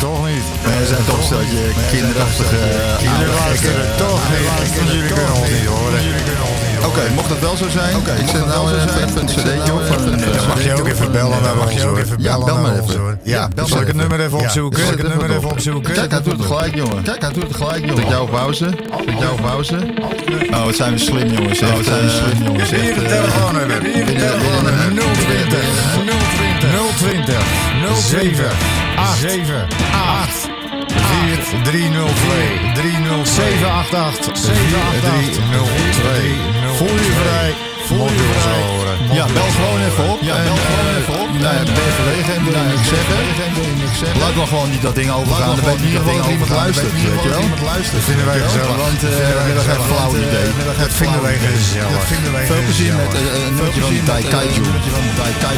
toch niet. We zijn toch een steltje kinderachtige oude luisteren gekken. toch niet. Jullie kunnen ons niet horen. Oké, mocht dat wel zo zijn, ik zet nou even een cd'tje op. Dan mag je ook even bellen naar ons hoor. Ja, bel maar even. Ja, bel zal ik het nummer even opzoeken? Zal ik het nummer even opzoeken? Kijk, hij doet het gelijk, jongen. Kijk, hij doet het gelijk, jongen. Zet jou op pauze. Zet jou op pauze. Oh, wat zijn we slim, jongens. Oh, wat zijn we slim, jongens. Hier de telefoon hebben. Hier de telefoon hebben. 020 020 007 7 8 4 302 30788 7302 Voel je vrij. Voel je vrij. Ja, bel gewoon even op. Ja, bel gewoon even op. Ja, ben verlegen en wil niks zeggen? Laat dan gewoon niet dat ding overgaan. Dan weet geval dat iemand luistert. Weet je wel? Dat vinden wij gezellig. Want eh, hebben geen flauw idee. Dat vinden wij gezellig. Veel plezier met eh, een van de Dai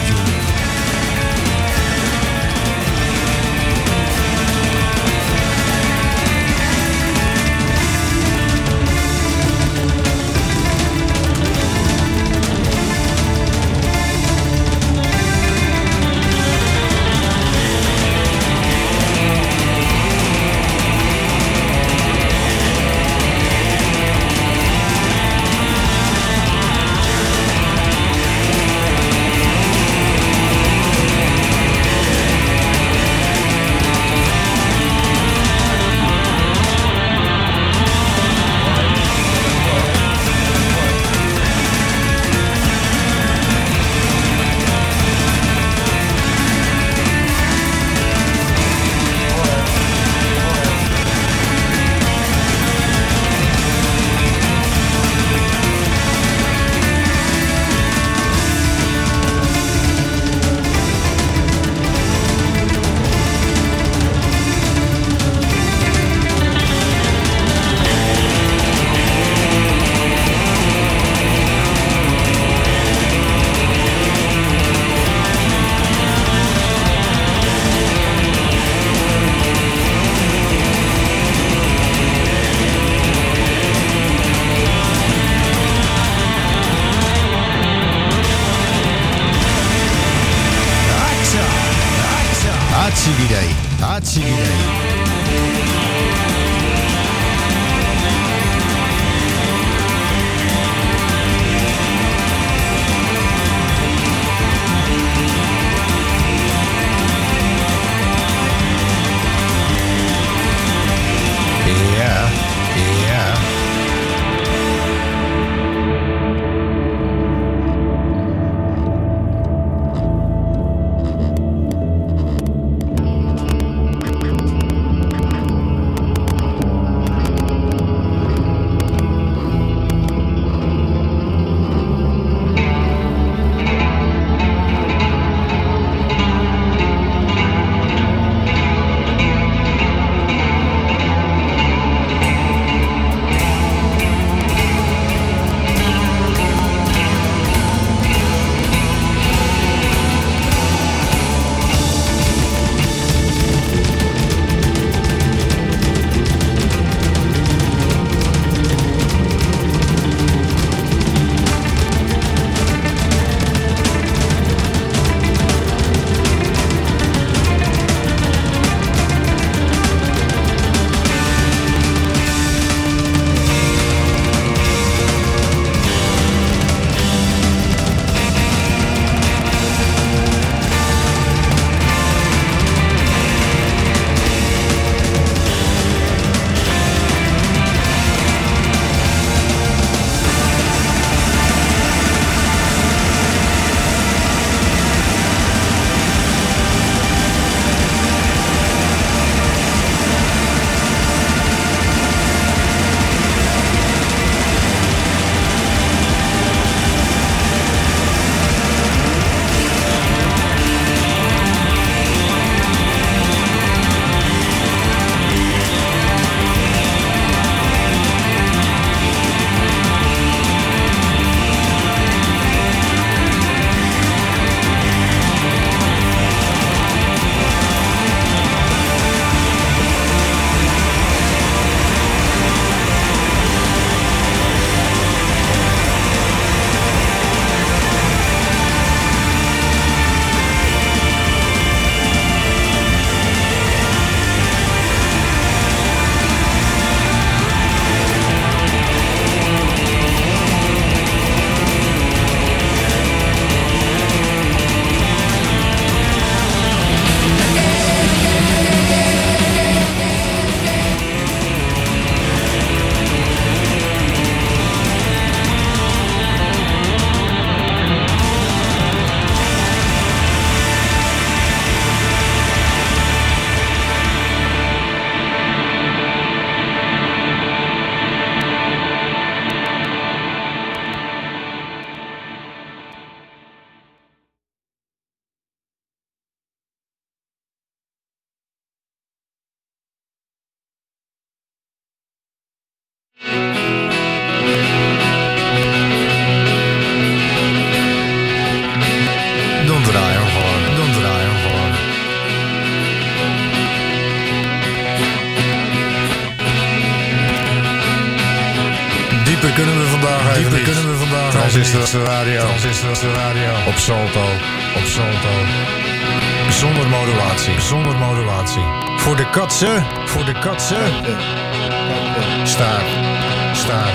Transistor radio. Transistor radio. Op Salto. Op Salto. Zonder modulatie. Zonder modulatie. Voor de katsen. Voor de katsen. Staar. Staar.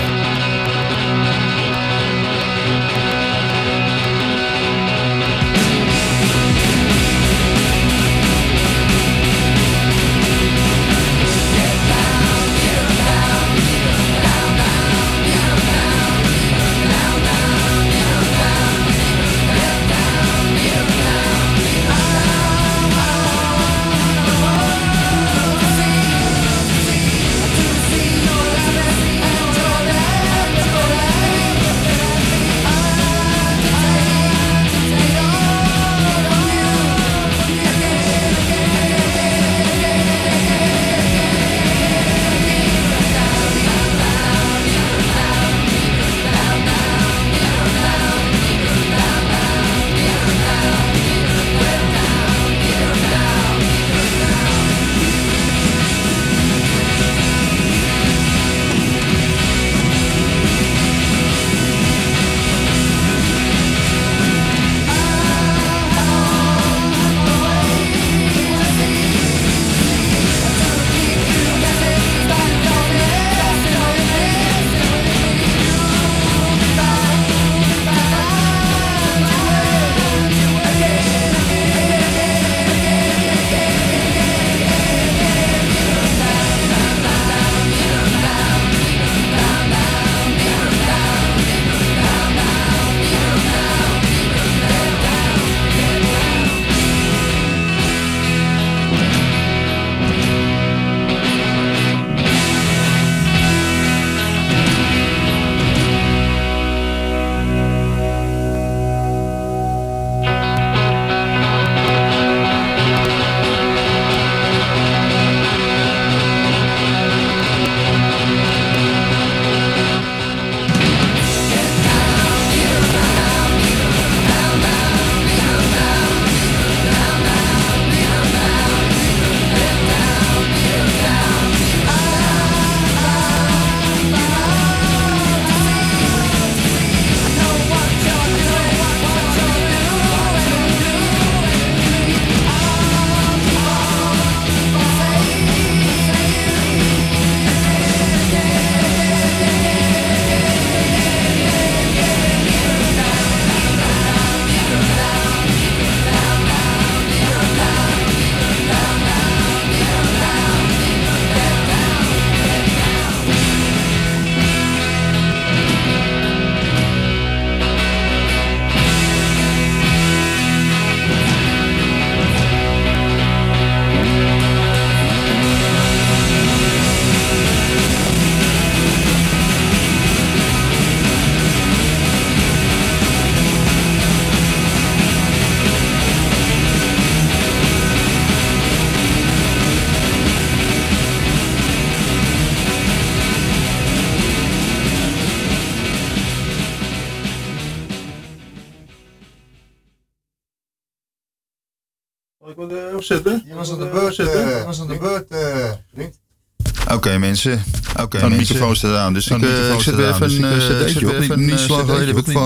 Mensen, oké. Van de microfoon staat aan. Dus ik, de microfoon ik zet weer aan. even Dus een ik, uh, eh, ik cd'tje weer op. even Niet lang geleden heb ik van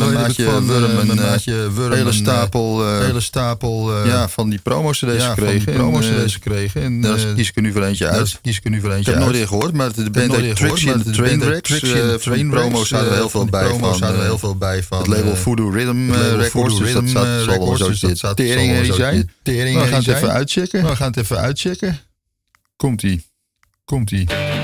een maatje ik Wurm een hele stapel eh, hele stapel eh, ja, van die promo-cd's gekregen. die En, promo-cd's eh, gekregen. En, Daar eh, kies ik er nu voor eentje uit. kies ik er nu voor Ik eentje heb uit. de heb nooit eerder gehoord, maar de band heet Trainwrecks. Trixie and the Eh, Van die Trainwrecks. promo staat er Eh, heel veel bij van. eh, heel veel bij van, Het label eh, Voodoo Rhythm eh, Records. Dus dat eh, zal wel zo dat dit staat- tering zal wel herrie zo zijn. dit tering We gaan het even zijn. uitchecken. We gaan het even uitchecken. Komt-ie. Komt-ie.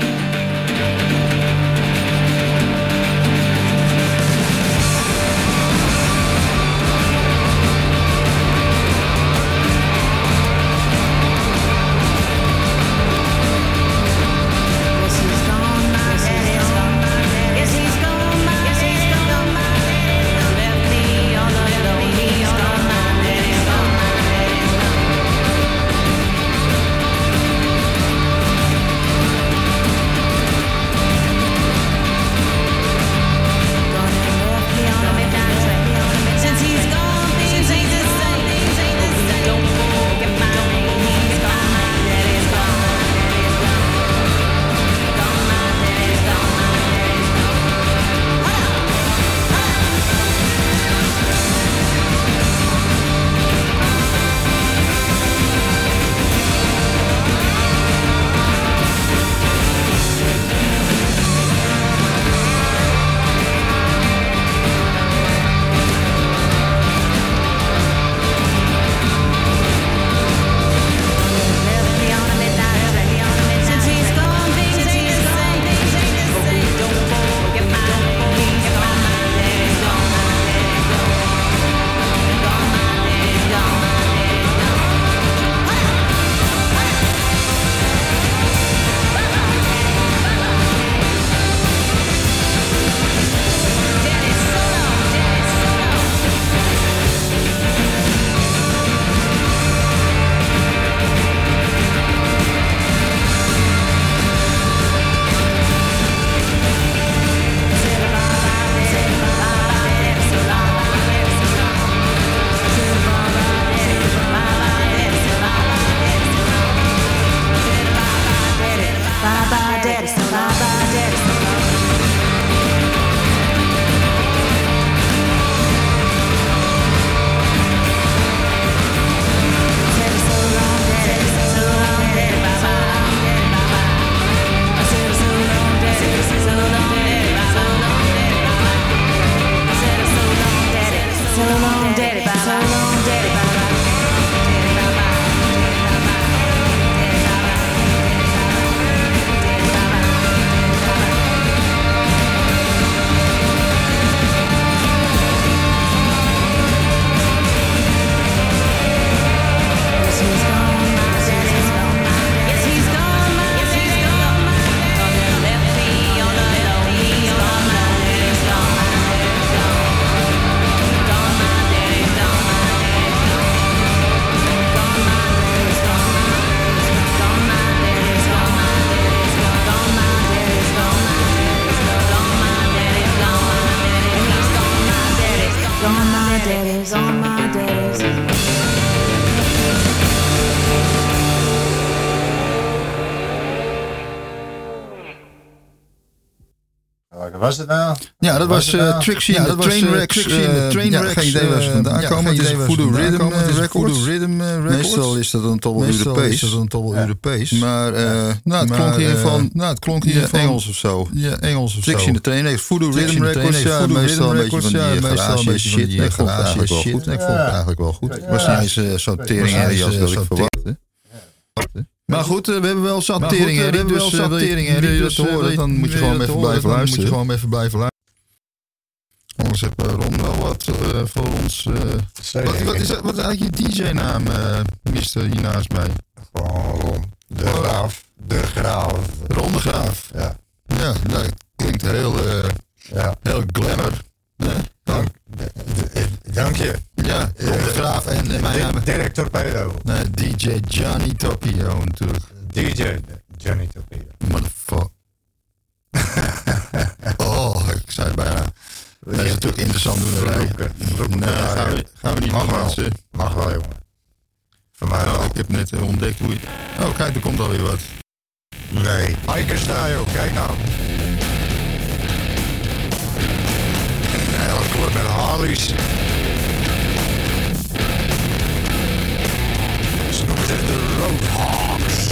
Ja, dat was nou? Trixie Ja, de dat was, eh, Trainwrecks. Trixie de eh, Trainwrecks, ja, geen idee waar ze vandaan komen. Het is Voodoo Rhythm Records. Meestal is dat dan toch wel Europees. is dat dan toch wel Europees. Maar eh, nou, het klonk hier van nou, het klonk hier ja, van Engels of zo. Ja, Engels of Trixie zo. en de Trainwrecks. Voodoo Trixie Rhythm de Records. Ja, Trainwrecks, meestal een beetje van die ja, meestal een garage shit. ik vond het eigenlijk wel goed. Ik vond het eigenlijk wel goed. Was niet eens zo'n teringherrie als dat ik verwachtte. Maar goed, we hebben wel eh, we hebben wel Dus wil je dus, dat horen, wil dan moet je gewoon even blijven luisteren. Anders heeft eh, Ron wel wat eh, voor ons... eh, wat, wat, is, wat is eigenlijk je DJ-naam, mister hier naast mij? Gewoon Ron. De graaf. De graaf. Ron de Graaf. Ja. Ja, nou, het klinkt heel, Ja. heel glamour. Dank, dank je. Ja, Ron de Graaf en mijn naam... Direct Torpedo. Nee, DJ Johnny Tokyo natuurlijk. DJ Johnny Torpedo. Motherfucker. oh, ik zei bijna. Dat is natuurlijk interessant doen. Roken. Roken. Nee, gaan we, gaan we niet Mag wel. Mag wel, jongen. Voor mij Nou, wel. ik heb net eh, ontdekt hoe je... Oh, kijk, er komt alweer wat. Nee. Hiker style, kijk nou. Een hele club met Harleys. Ze noemen het de Roadhogs.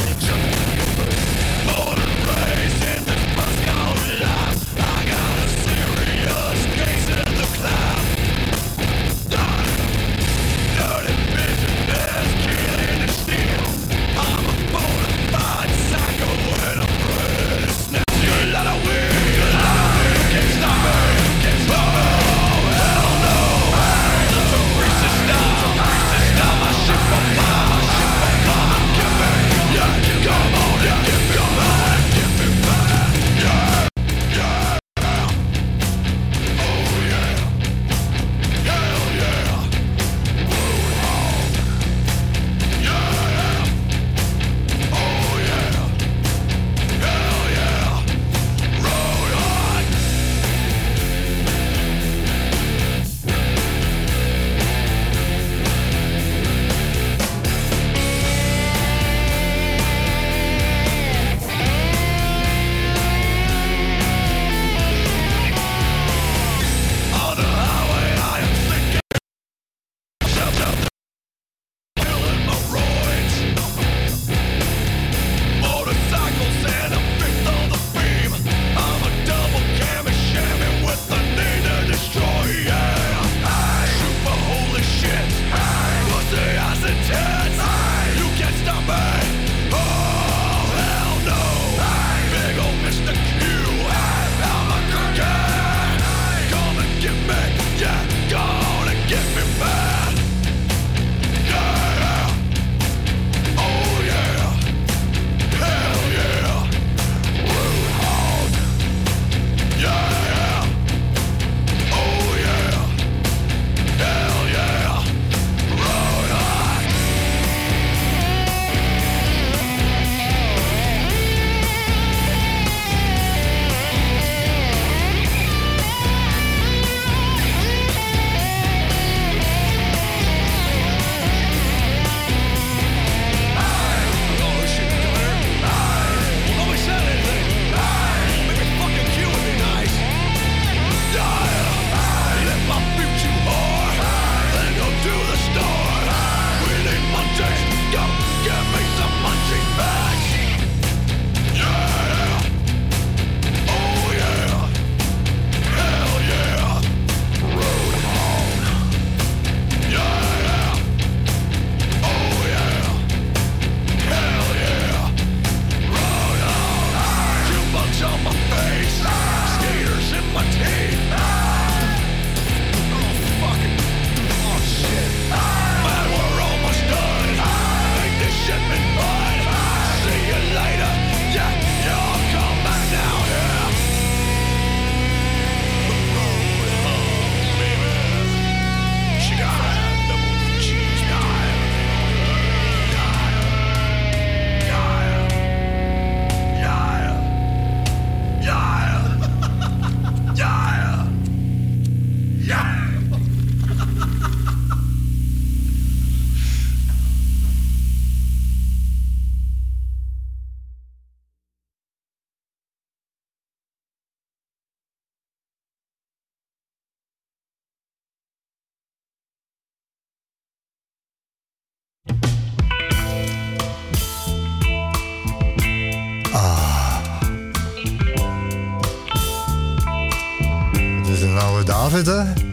The.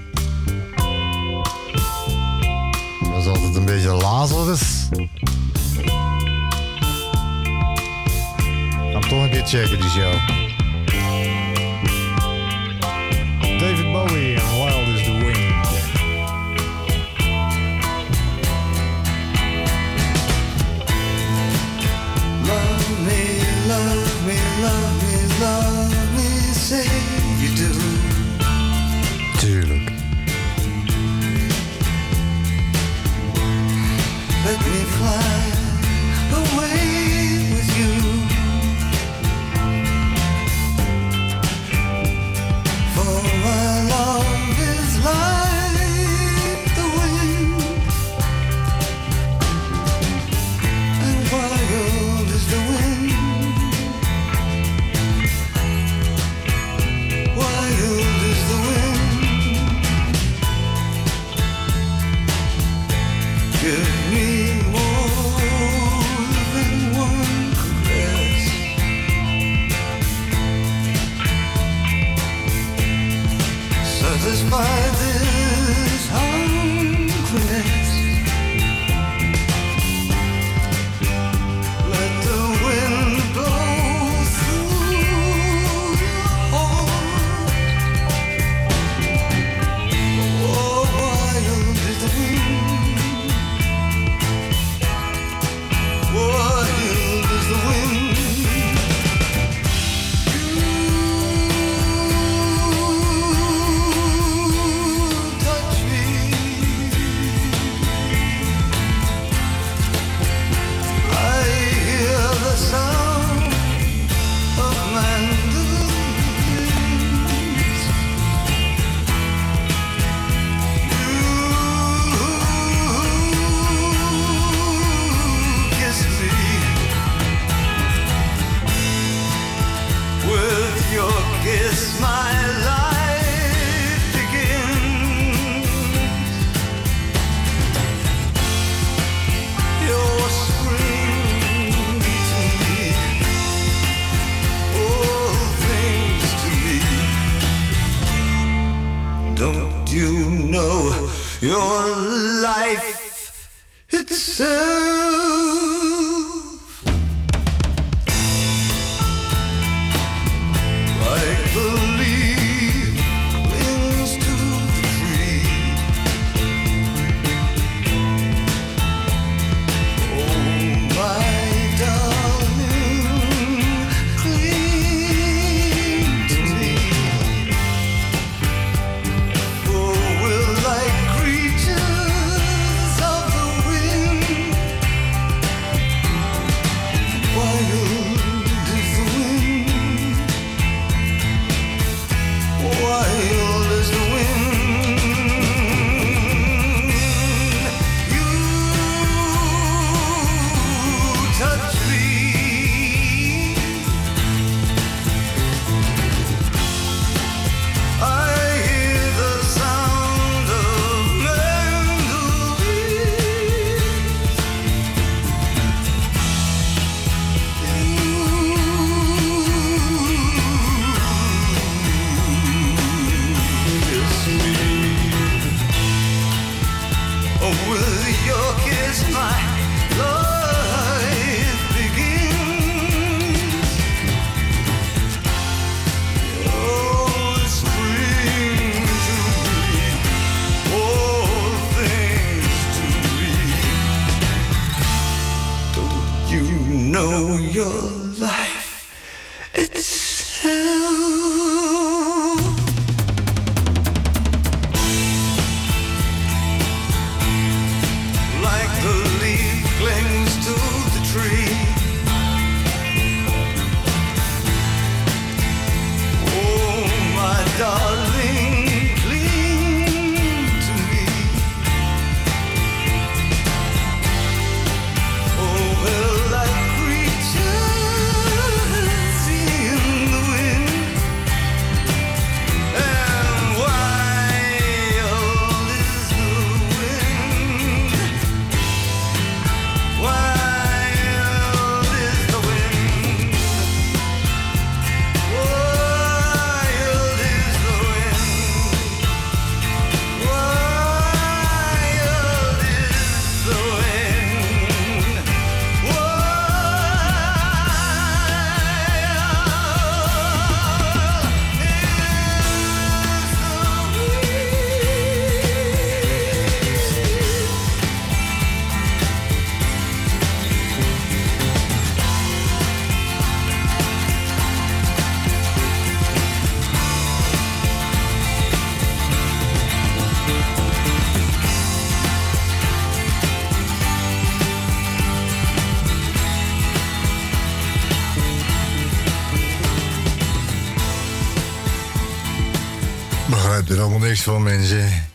Niks van, mensen.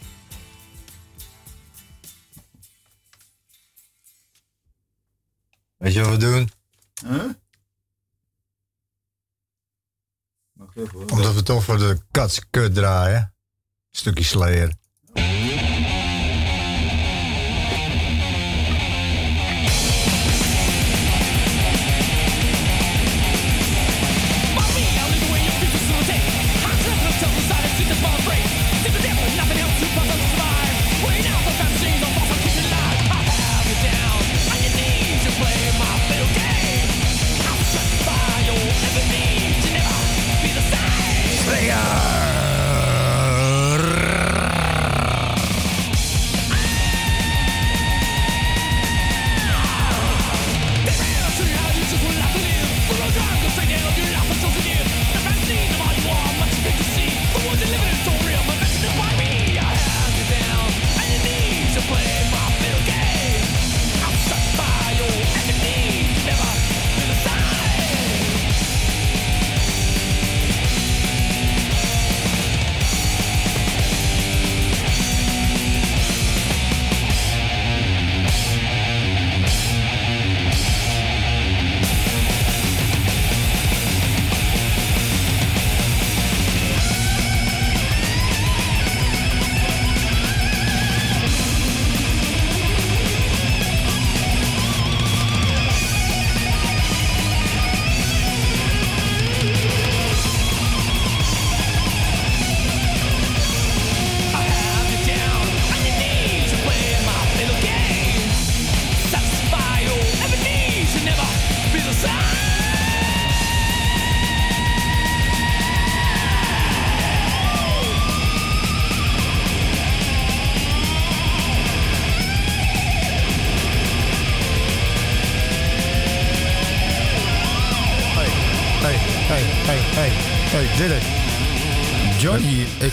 Weet je wat we doen? Huh? Omdat we toch voor de katskut draaien. Stukje Slayer.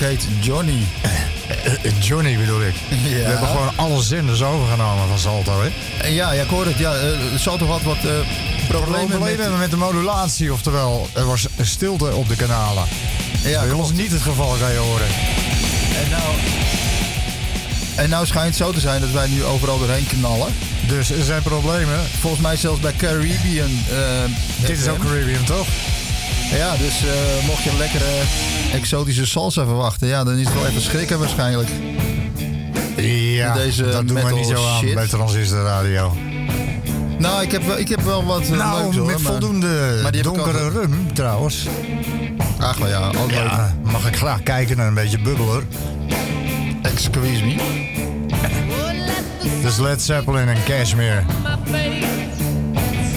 Johnny, ik heet Johnny. Johnny bedoel ik. Ja. We hebben gewoon alle zenders overgenomen van Salto, hè? En ja, ja, ik hoor het. Ja, eh, Salto had wat eh, problemen Problemen met... met, de modulatie, oftewel er was stilte op de kanalen. Ja, ons klopt. niet het geval, kan je horen. En nou, en nou schijnt het zo te zijn dat wij nu overal doorheen knallen. Dus er zijn problemen. Volgens mij zelfs bij Caribbean. eh, Dit is ook Caribbean, toch? Ja, dus eh, mocht je een lekkere exotische salsa verwachten, ja, dan is het wel even schrikken waarschijnlijk. Ja, Deze dat doen we metal niet zo aan shit. bij Transistor Radio. Nou, ik heb wel, ik heb wel wat eh, nou, leuks, hoor, met maar- voldoende maar die heb ik donkere rum, trouwens. Ach, wel ja, ook leuk. Mag ik graag kijken naar een beetje bubbeler. Excuse me. Dus Led Zeppelin en Cashmere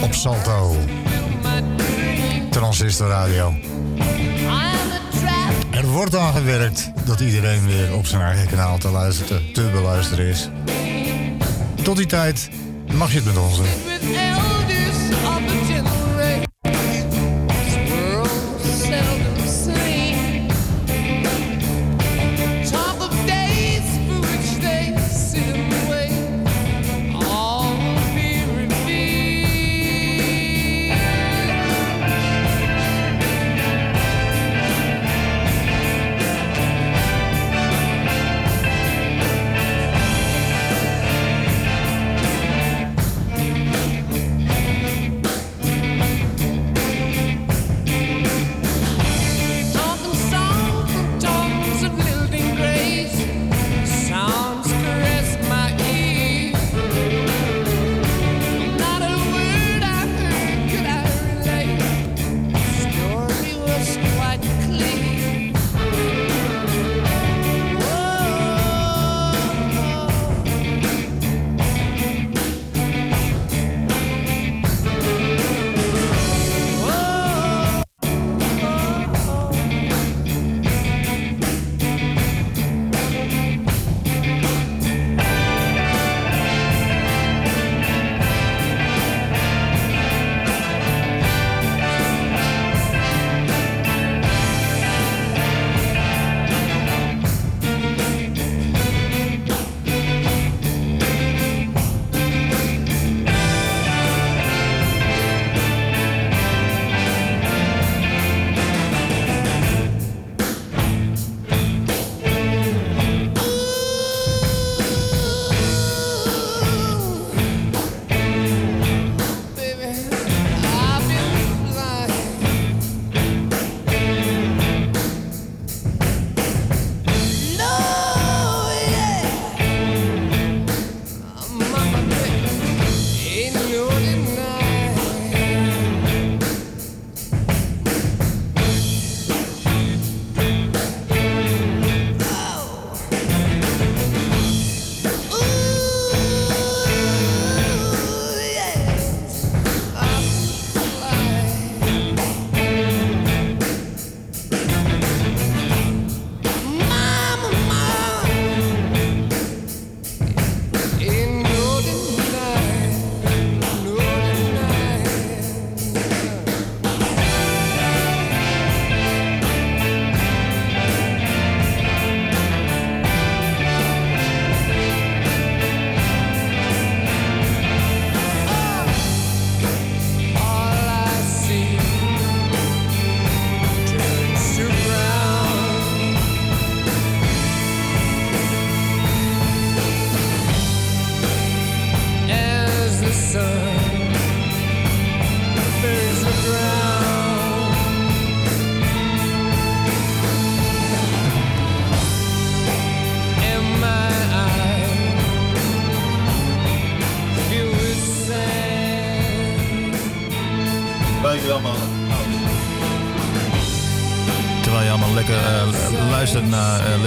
op Salto. Transistor Radio. Wordt aan gewerkt dat iedereen weer op zijn eigen kanaal te, luisteren, te beluisteren is. Tot die tijd mag je het met ons.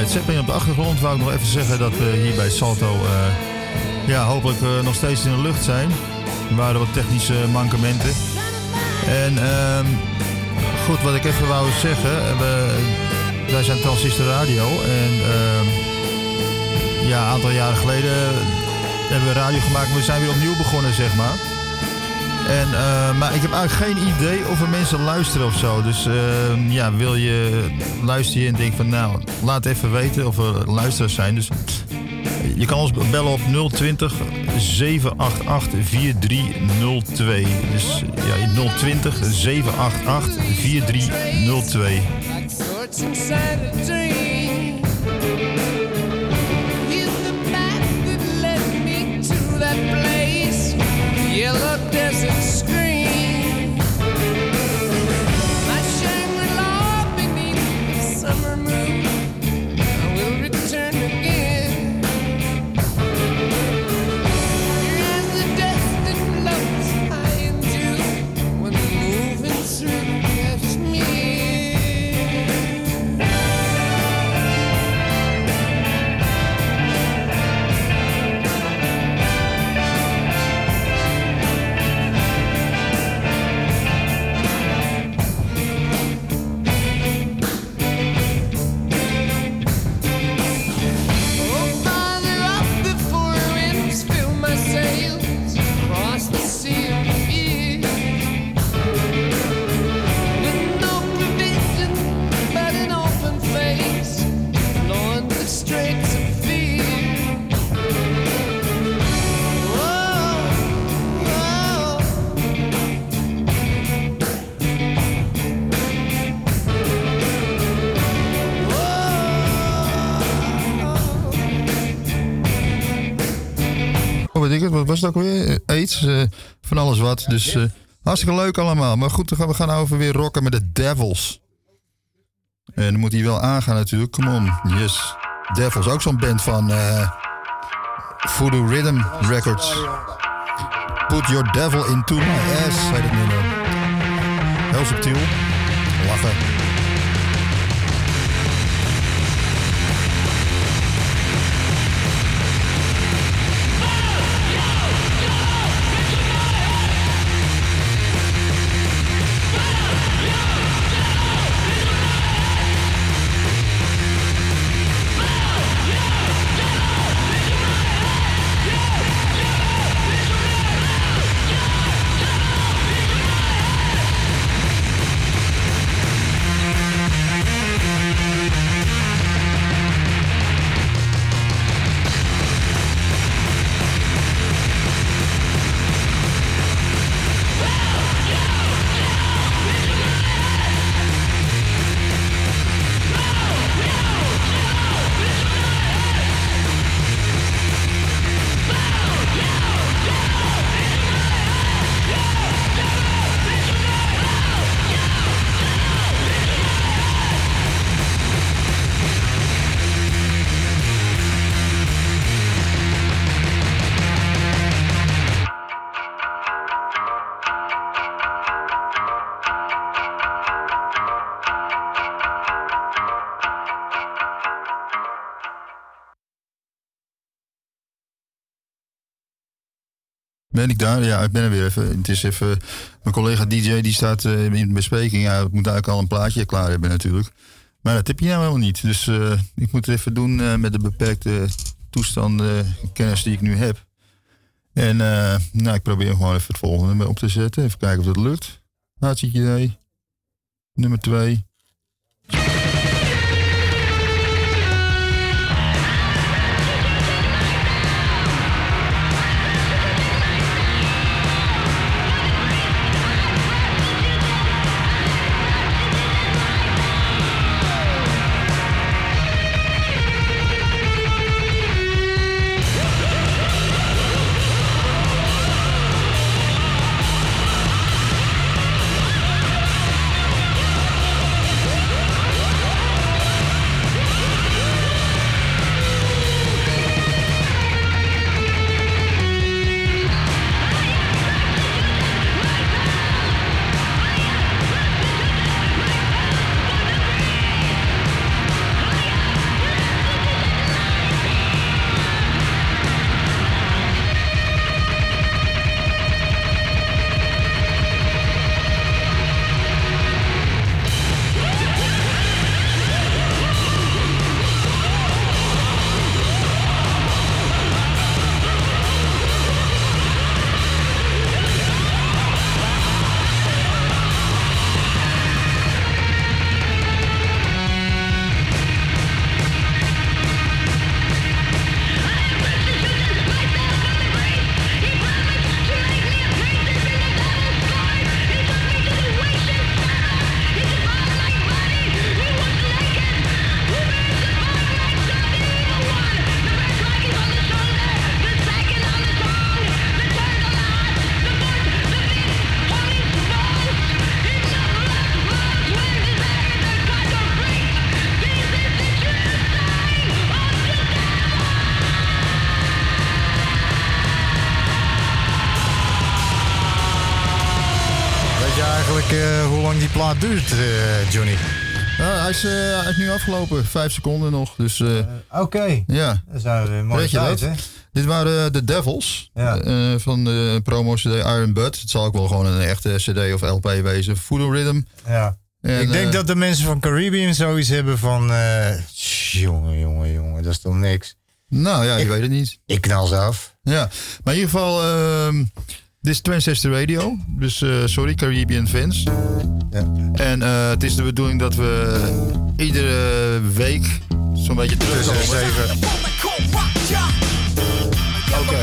Led Zeppelin op de achtergrond, wou ik nog even zeggen dat we hier bij Salto eh, ja, hopelijk eh, nog steeds in de lucht zijn. Er waren wat technische mankementen. En ehm, goed, wat ik even wou zeggen, eh, we, wij zijn Transistor Radio en ehm, ja, een aantal jaren geleden hebben we radio gemaakt, maar we zijn weer opnieuw begonnen, zeg maar. En, eh, maar ik heb eigenlijk geen idee of er mensen luisteren of zo. Dus eh, ja, wil je luister je en denk van nou, laat even weten of er luisteraars zijn. Dus je kan ons bellen op 020 788 4302. Dus ja, 020 788 4302. Wat was het ook weer? Aids, eh, van alles wat. Dus eh, hartstikke leuk allemaal. Maar goed, we gaan, over weer rocken met de Devils. En dan moet hij wel aangaan natuurlijk. Come on, yes. Devils, ook zo'n band van eh Voodoo Rhythm Records. Put your devil into my ass, zei het nummer. Heel subtiel. Lachen. Ik daar? Ja, ik ben er weer even. Het is even. Mijn collega DJ die staat eh, in bespreking. Ja, ik moet eigenlijk al een plaatje klaar hebben natuurlijk. Maar dat heb je nou helemaal niet. Dus eh, ik moet het even doen eh, met de beperkte toestanden, kennis die ik nu heb. En nou, ik probeer gewoon even het volgende op te zetten. Even kijken of dat lukt. Hartstikke idee. Nummer 2. Plaat duurt, eh, Johnny? Hij, is, eh, hij is nu afgelopen. Vijf seconden nog. Dus eh, Oké, ja. dat zijn we je tijd, hè? Dit waren eh, de Devils Ja. eh, van de promo-cd Iron Bud. Het zal ook wel gewoon een echte cd of LP wezen. Full Rhythm. Ja. En, ik denk dat de mensen van Caribbean zoiets hebben van... eh, jongen, jongen, jongen, dat is toch niks. Nou ja, je Ik- weet het niet. Ik knal ze af. Ja, maar in ieder geval, ehm, dit is Transistor Radio, dus eh, sorry Caribbean fans. En eh, het is de bedoeling dat we iedere week zo'n beetje terugkomen. Dus even... Oké.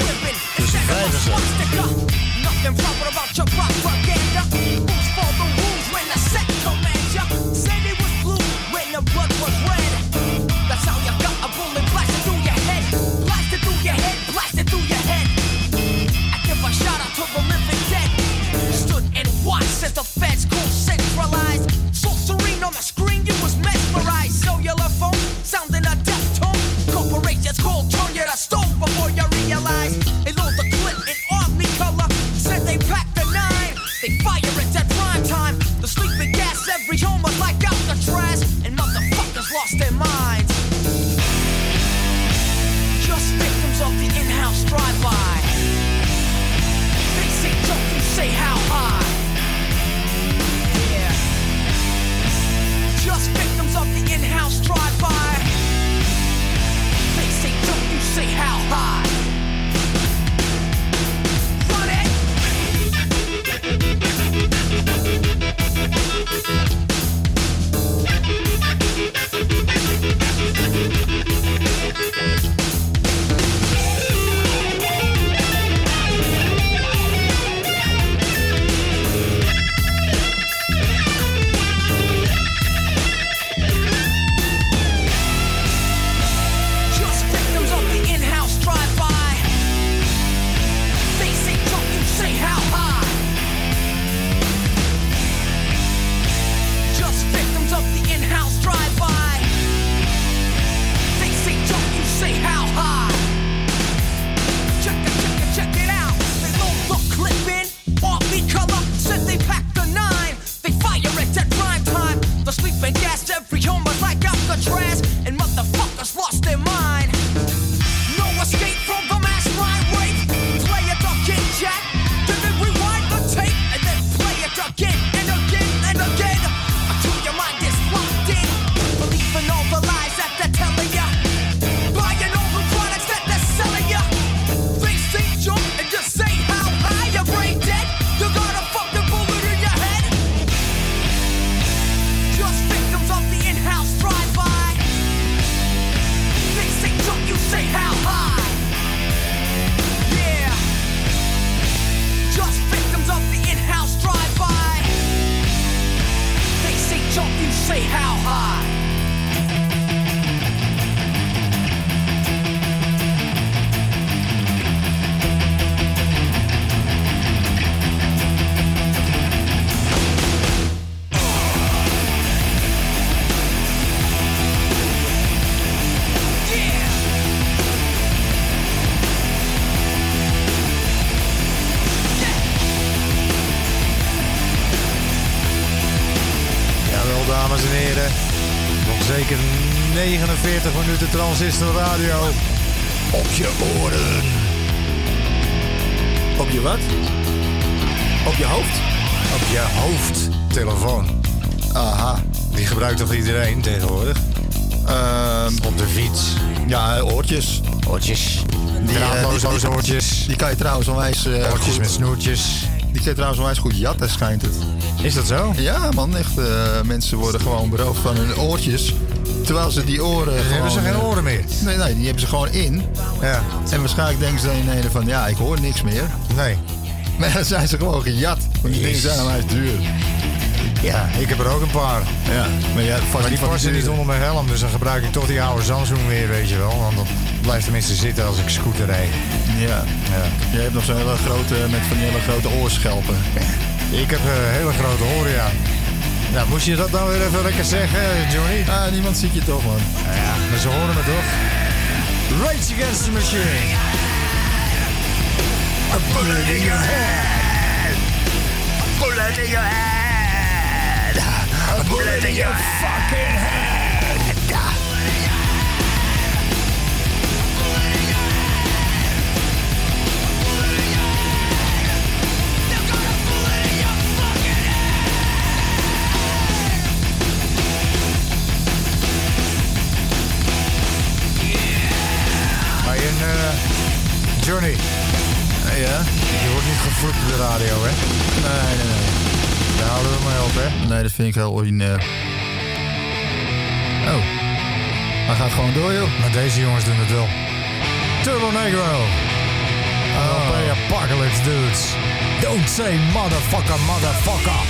Transistor radio. Op je oren. Op je wat? Op je hoofd? Op je hoofdtelefoon. Aha. Die gebruikt toch iedereen tegenwoordig? Ehm, Op de fiets. ja, oortjes. Oortjes. Die, eh, Draadloze die- oortjes. Die kan je trouwens onwijs, eh, Oortjes goed, met snoertjes. die kan je trouwens onwijs goed jatten, schijnt het. Is dat zo? Ja man, echt. eh, mensen worden gewoon beroofd van hun oortjes. Terwijl ze die oren Dan hebben ze gewoon, geen eh, oren meer. Nee, nee, die hebben ze gewoon in. Ja. En waarschijnlijk denken ze dan ineens van, ja, ik hoor niks meer. Nee. Maar dan zijn ze gewoon gejat. Want die dingen zijn onwijs duur. Ja, ik heb er ook een paar. Ja, maar ja, vast Maar die passen niet onder mijn helm, dus dan gebruik ik toch die oude Samsung weer, weet je wel. Want dat blijft tenminste zitten als ik scooter rijd. Ja. Ja. Je hebt nog zo'n hele grote, met van die hele grote oorschelpen. Ik heb eh, hele grote oren, ja. Nou, moest je dat nou weer even lekker zeggen, Johnny? Ah, niemand ziet je toch, man. Nou ja, maar ze horen me toch? Rage Against the Machine. A bullet in your head. A bullet in your head. a bullet in your fucking head. Johnny, Ja? je wordt niet gevloekt op de radio, hè? Nee, nee, nee. Daar houden we mee op, hè? Nee, dat vind ik heel ordinair. Oh. Hij gaat gewoon door, joh. Maar deze jongens doen het wel. Turbo Negro. LP Apocalypse Dudes. Don't say motherfucker, motherfucker.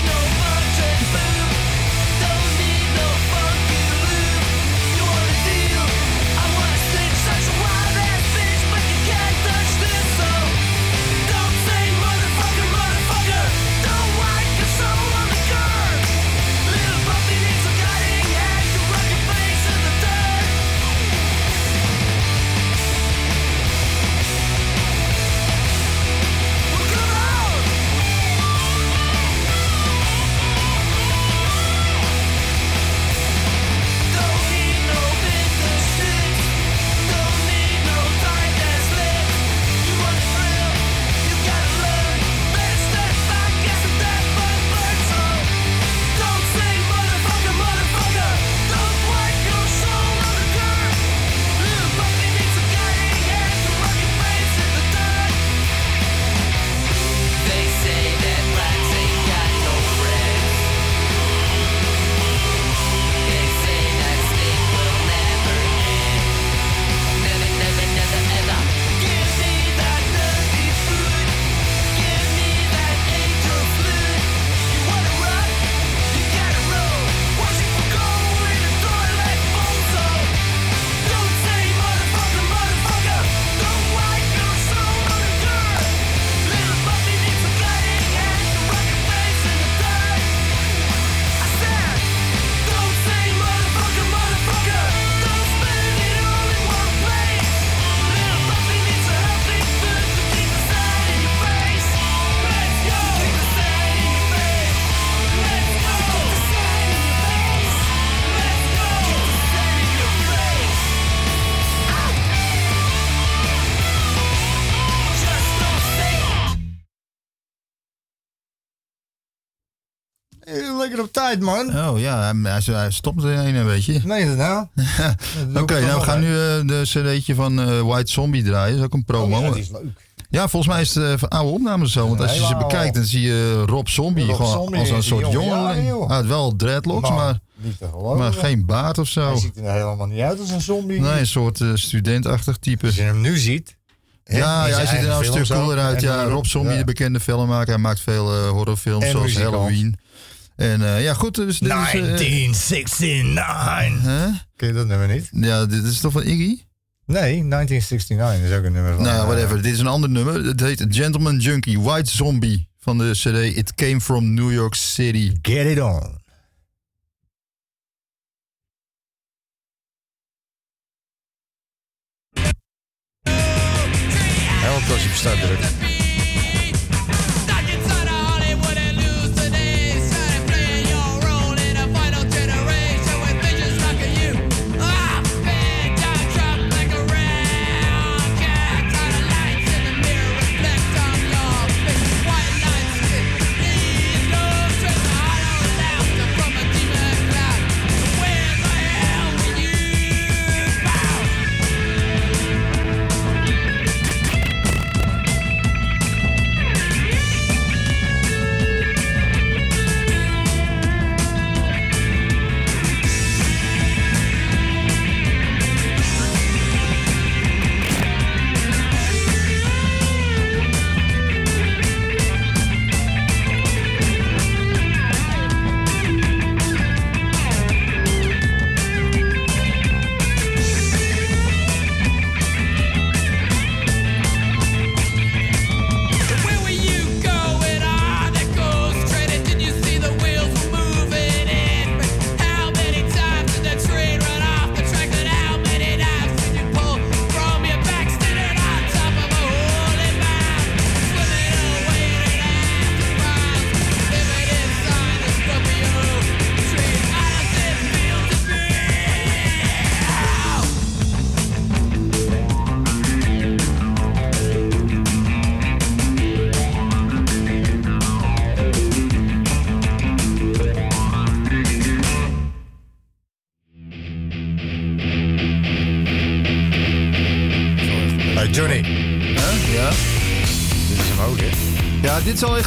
Op tijd, man. Oh ja, hij, hij, stopt er een, weet je. Nee, dat nou. Oké, nou we gaan nu eh, de cd'tje van eh, White Zombie draaien. Dat is ook een promo. Oh, ja, ja, die is leuk. volgens mij is het eh, van oude opnames zo. Want als je ze bekijkt, dan zie je Rob Zombie Rob gewoon Zombie als een soort jonge jongeling. jaren, joh. Hij had wel dreadlocks, maar, niet te geloven. maar geen baard of zo. Hij ziet er helemaal niet uit als een zombie. Nee, een soort studentachtig type. Als je hem nu ziet. Ja, ja, hij ziet er nou een stuk cooler uit. Ja, Rob- Zombie, ja. de bekende filmmaker. Hij maakt veel horrorfilms En zoals. Halloween. En eh, ja, goed. Dus dit is, eh, 1969. hè? Ken je dat nummer niet? Ja, dit is toch van Iggy? Nee, 1969 is ook een nummer van... Nou eh, whatever. Dit is een ander nummer. Het heet Gentleman Junkie, White Zombie. Van de CD It Came From New York City. Get it on. Helpt als je op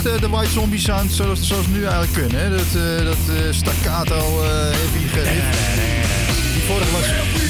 de White Zombie sound zoals, zoals nu eigenlijk kunnen. Hè? Dat, eh, dat eh, staccato eh heavy. Die vorige was...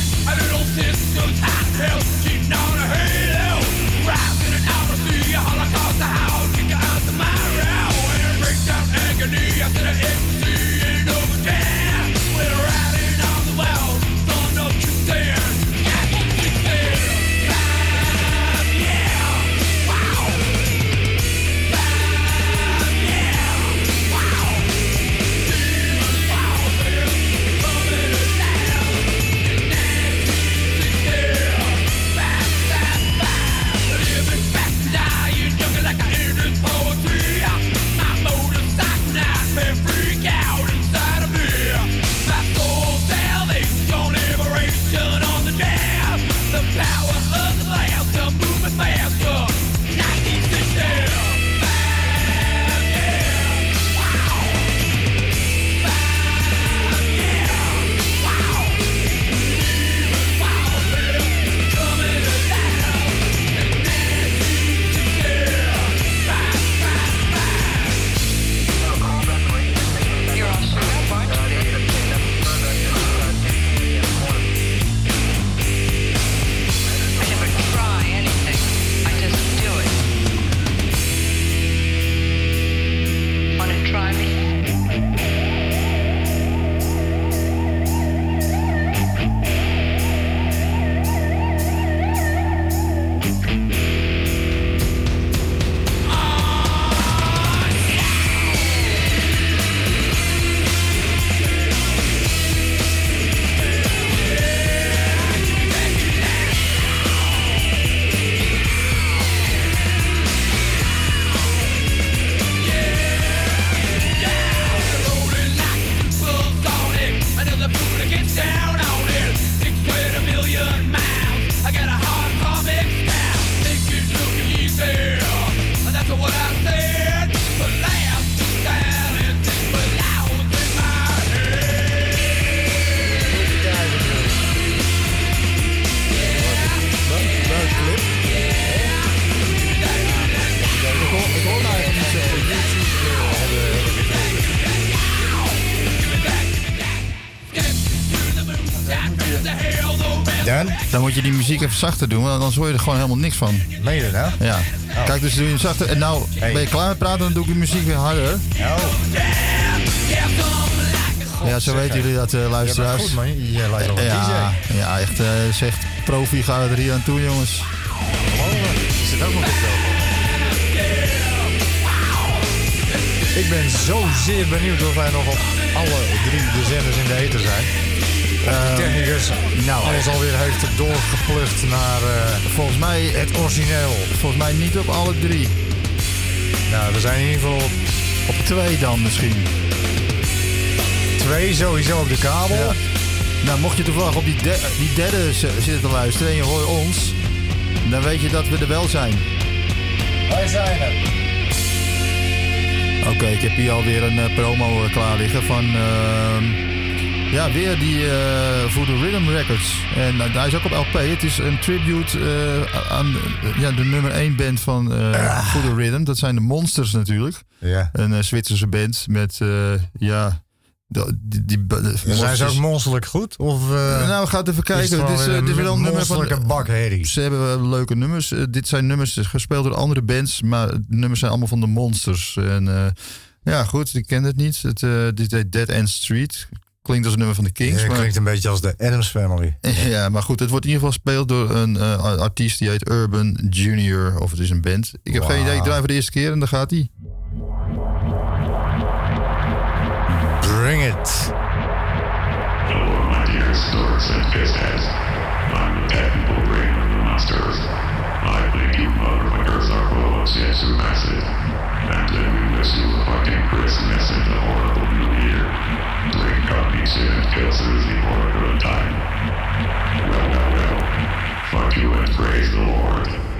moet je die muziek even zachter doen, want anders hoor je er gewoon helemaal niks van. Meen je dat nou? Ja. Kijk, dus doe je hem zachter. En nou Hey. ben je klaar met praten, dan doe ik de muziek weer harder. Oh, Ja, zo weten jullie dat, bent luisteraars. goed, man. Je lijkt wel een Ja, DJ. ja, echt, eh zegt profi gaat er hier aan toe, jongens. Is het ook nog op? Ik ben zo zeer benieuwd of wij nog op alle drie de zenders in de eten zijn. Uh, technicus nou, alles alweer heeft doorgeplucht naar eh, Volgens mij, het origineel. volgens mij niet op alle drie. Nou, we zijn in ieder geval op Op twee dan misschien. twee sowieso op de kabel. Ja. Nou, mocht je toevallig op die, de- die derde zitten te luisteren en je hoort ons, dan weet je dat we er wel zijn. Wij zijn er. Oké, ik heb hier alweer een eh, promo eh, klaar liggen van. ehm, ja, weer die voor de Rhythm Records. En eh, hij is ook op LP. Het is een tribute eh, aan eh, ja, de nummer 1 band van For the Rhythm. Dat zijn de Monsters natuurlijk. Ja. Een Zwitserse band met, ja. die, die, Zijn ze ook monsterlijk goed? Of nou, ga het even kijken. het Dit is, dit is wel een nummer van. bakherrie? Ze hebben leuke nummers. Dit zijn nummers gespeeld door andere bands, maar de nummers zijn allemaal van de Monsters. En ja, goed, ik ken het niet. Het, dit heet Dead End Street. Klinkt als een nummer van de Kings. Ja, maar, klinkt een beetje als de Adams Family. ja, maar goed, het wordt in ieder geval gespeeld door een eh, artiest die heet Urban Junior. Of het is een band. Ik heb geen idee. Ik draai voor de eerste keer en dan gaat hij. Bring it. Hello, my dear explorers and fizzheads. I'm the technical brain of the monsters. I think you motherfuckers are full of shit massive. And then you a fucking Christmas and a horrible. Drink up me shit and kill Susie for a good time. Well, well, well. Fuck you and praise the Lord.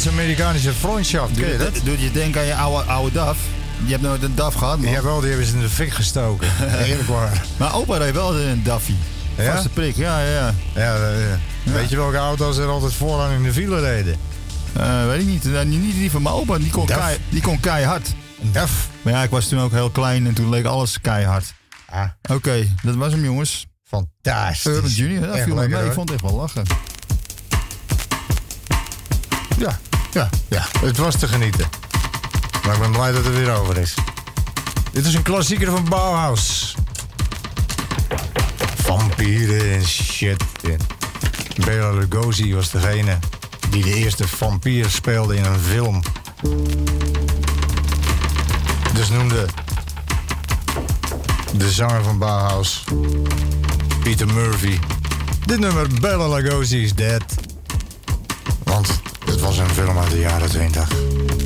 Freundschaft. Ken je dat? Doet je denken aan je oude, oude DAF? Je hebt nooit een DAF gehad, man. Ja, wel, die hebben ze in de fik gestoken. Eerlijk waar. Maar opa reed wel een DAFie. Ja? Vaste prik, ja, ja, ja. Ja, eh, Weet je welke auto's er altijd vooraan in de file reden? Eh, weet ik niet. Eh, niet, die van mijn opa, die kon, DAF. kei, die kon keihard. Een DAF. Maar ja, ik was toen ook heel klein en toen leek alles keihard. Ah, Oké, dat was hem, jongens. fantastisch. Urban Junior, dat Echt viel lekker, mee. Ik vond het echt wel lachen. Ja, ja, ja. Het was te genieten. Maar ik ben blij dat het weer over is. Dit is een klassieker van Bauhaus. Vampieren en shit. Bela Lugosi was degene die de eerste vampier speelde in een film. Dus noemde de zanger van Bauhaus, Peter Murphy, dit nummer Bela is Dead. De jaren 20.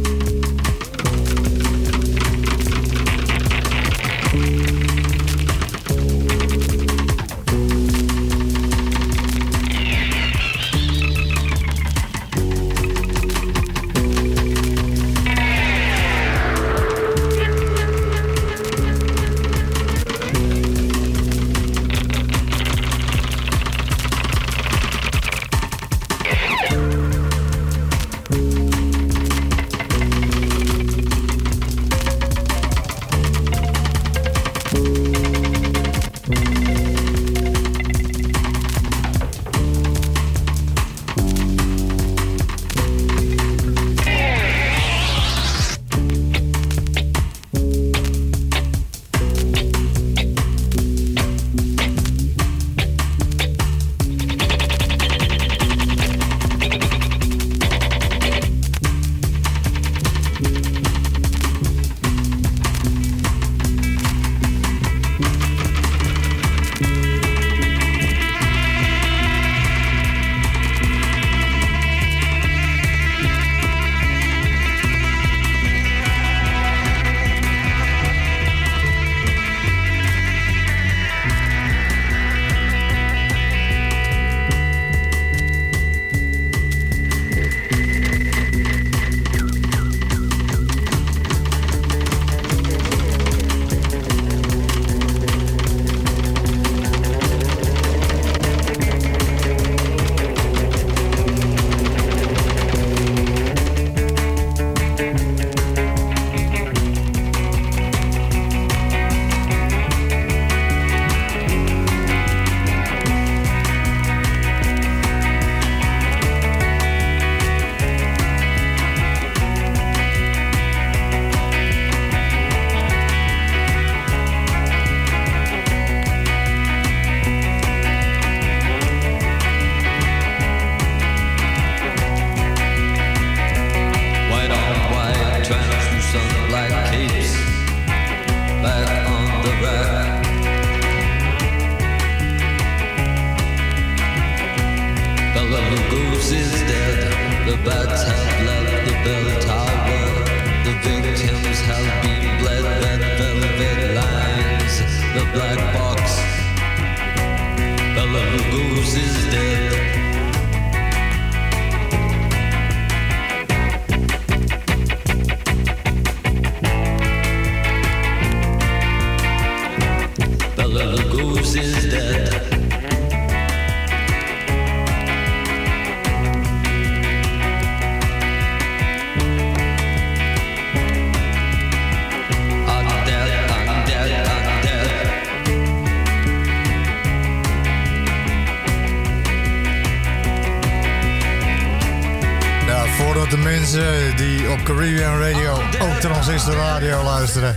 Mensen die op Caribbean Radio ook Transistor Radio luisteren,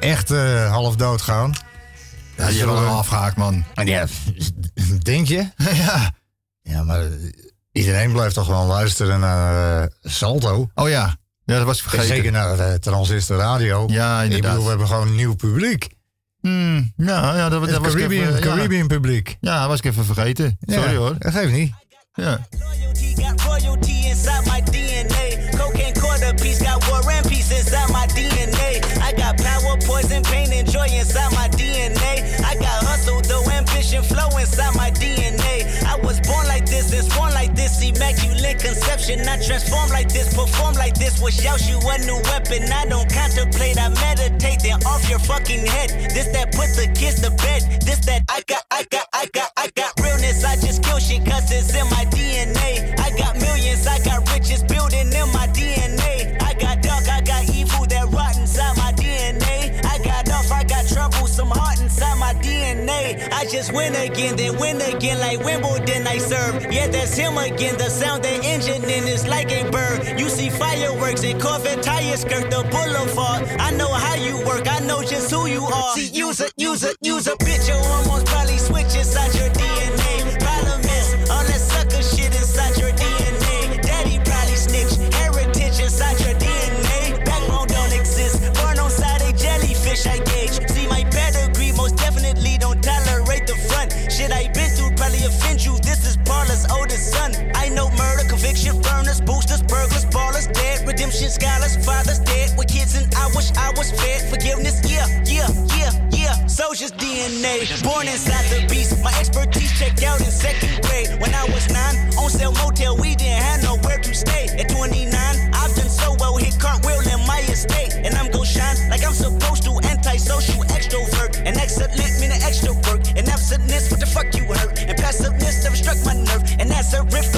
echt eh, half dood gaan. Ja, die hebben we al afgehaakt, man. Ja, denk je? ja. Ja, maar iedereen blijft toch gewoon luisteren naar eh, Salto. Oh ja. Ja, dat was ik En vergeten. zeker naar eh, Transistor Radio. Ja, Ik inderdaad. bedoel, we hebben gewoon een nieuw publiek. Hmm, ja, ja, dat, was ik Caribbean, even, ja. Caribbean publiek. Ja, dat was ik even vergeten. Sorry Ja, hoor. Dat geeft niet. Ja. memories. Got war and peace inside my DNA. I got power, poison, pain, and joy inside my DNA. I got hustle, though, ambition, flow inside my DNA. I was born like this, and sworn like this. Immaculate conception. I transform like this, perform like this. Was shout you a new weapon. I don't contemplate, I meditate. Then off your fucking head. This that put the kids to bed. This that I got, I got, I got, I got realness. I just kill shit, cause it's in my just win again, then win again like Wimbledon I serve. Yeah, that's him again. The sound the engine in is like a bird. You see fireworks and Corvette tires skirt the boulevard. I know how you work, I know just who you are. See, use a, use a, use a bitch, your hormones probably switch inside your DNA. Problem is, all that sucker shit inside your DNA. Daddy probably snitch, heritage inside your DNA. Backbone don't exist, born on side a jellyfish I gauge. Boosters, burglars, ballers, dead, redemption, scholars, fathers dead with kids, and I wish I was fed. Forgiveness, yeah, yeah, yeah, yeah. Soldier's DNA, born inside the beast. My expertise checked out in second grade. When I was nine, on sale motel, we didn't have nowhere to stay. At 29, I've done so well, hit cartwheel in my estate. And I'm gon' shine like I'm supposed to. Antisocial extrovert. And excellent meaning extra work. And absentness, what the fuck you hurt? And passiveness never struck my nerve. And that's a riff